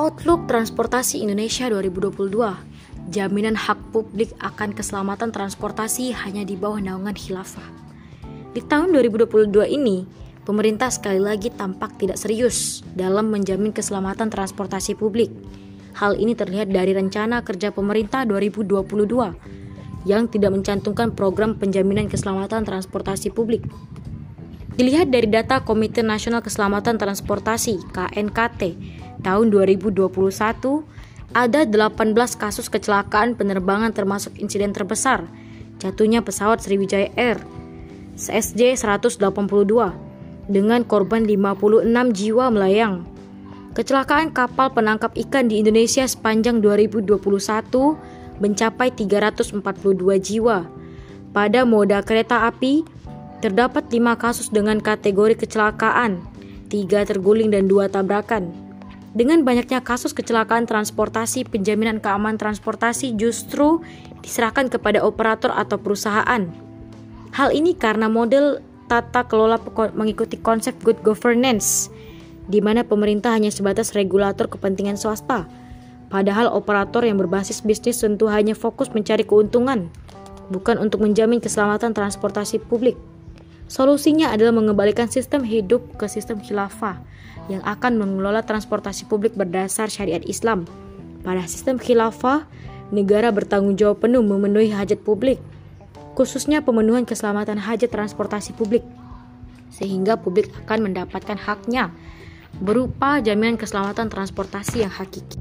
Outlook Transportasi Indonesia 2022 Jaminan hak publik akan keselamatan transportasi hanya di bawah naungan khilafah. Di tahun 2022 ini, pemerintah sekali lagi tampak tidak serius dalam menjamin keselamatan transportasi publik. Hal ini terlihat dari rencana kerja pemerintah 2022 yang tidak mencantumkan program penjaminan keselamatan transportasi publik. Dilihat dari data Komite Nasional Keselamatan Transportasi (KNKT) tahun 2021, ada 18 kasus kecelakaan penerbangan termasuk insiden terbesar, jatuhnya pesawat Sriwijaya Air CSJ 182 dengan korban 56 jiwa melayang. Kecelakaan kapal penangkap ikan di Indonesia sepanjang 2021 mencapai 342 jiwa. Pada moda kereta api, terdapat 5 kasus dengan kategori kecelakaan, 3 terguling dan 2 tabrakan. Dengan banyaknya kasus kecelakaan transportasi, penjaminan keamanan transportasi justru diserahkan kepada operator atau perusahaan. Hal ini karena model tata kelola mengikuti konsep good governance di mana pemerintah hanya sebatas regulator kepentingan swasta. Padahal operator yang berbasis bisnis tentu hanya fokus mencari keuntungan, bukan untuk menjamin keselamatan transportasi publik. Solusinya adalah mengembalikan sistem hidup ke sistem khilafah yang akan mengelola transportasi publik berdasar syariat Islam. Pada sistem khilafah, negara bertanggung jawab penuh memenuhi hajat publik, khususnya pemenuhan keselamatan hajat transportasi publik, sehingga publik akan mendapatkan haknya berupa jaminan keselamatan transportasi yang hakiki.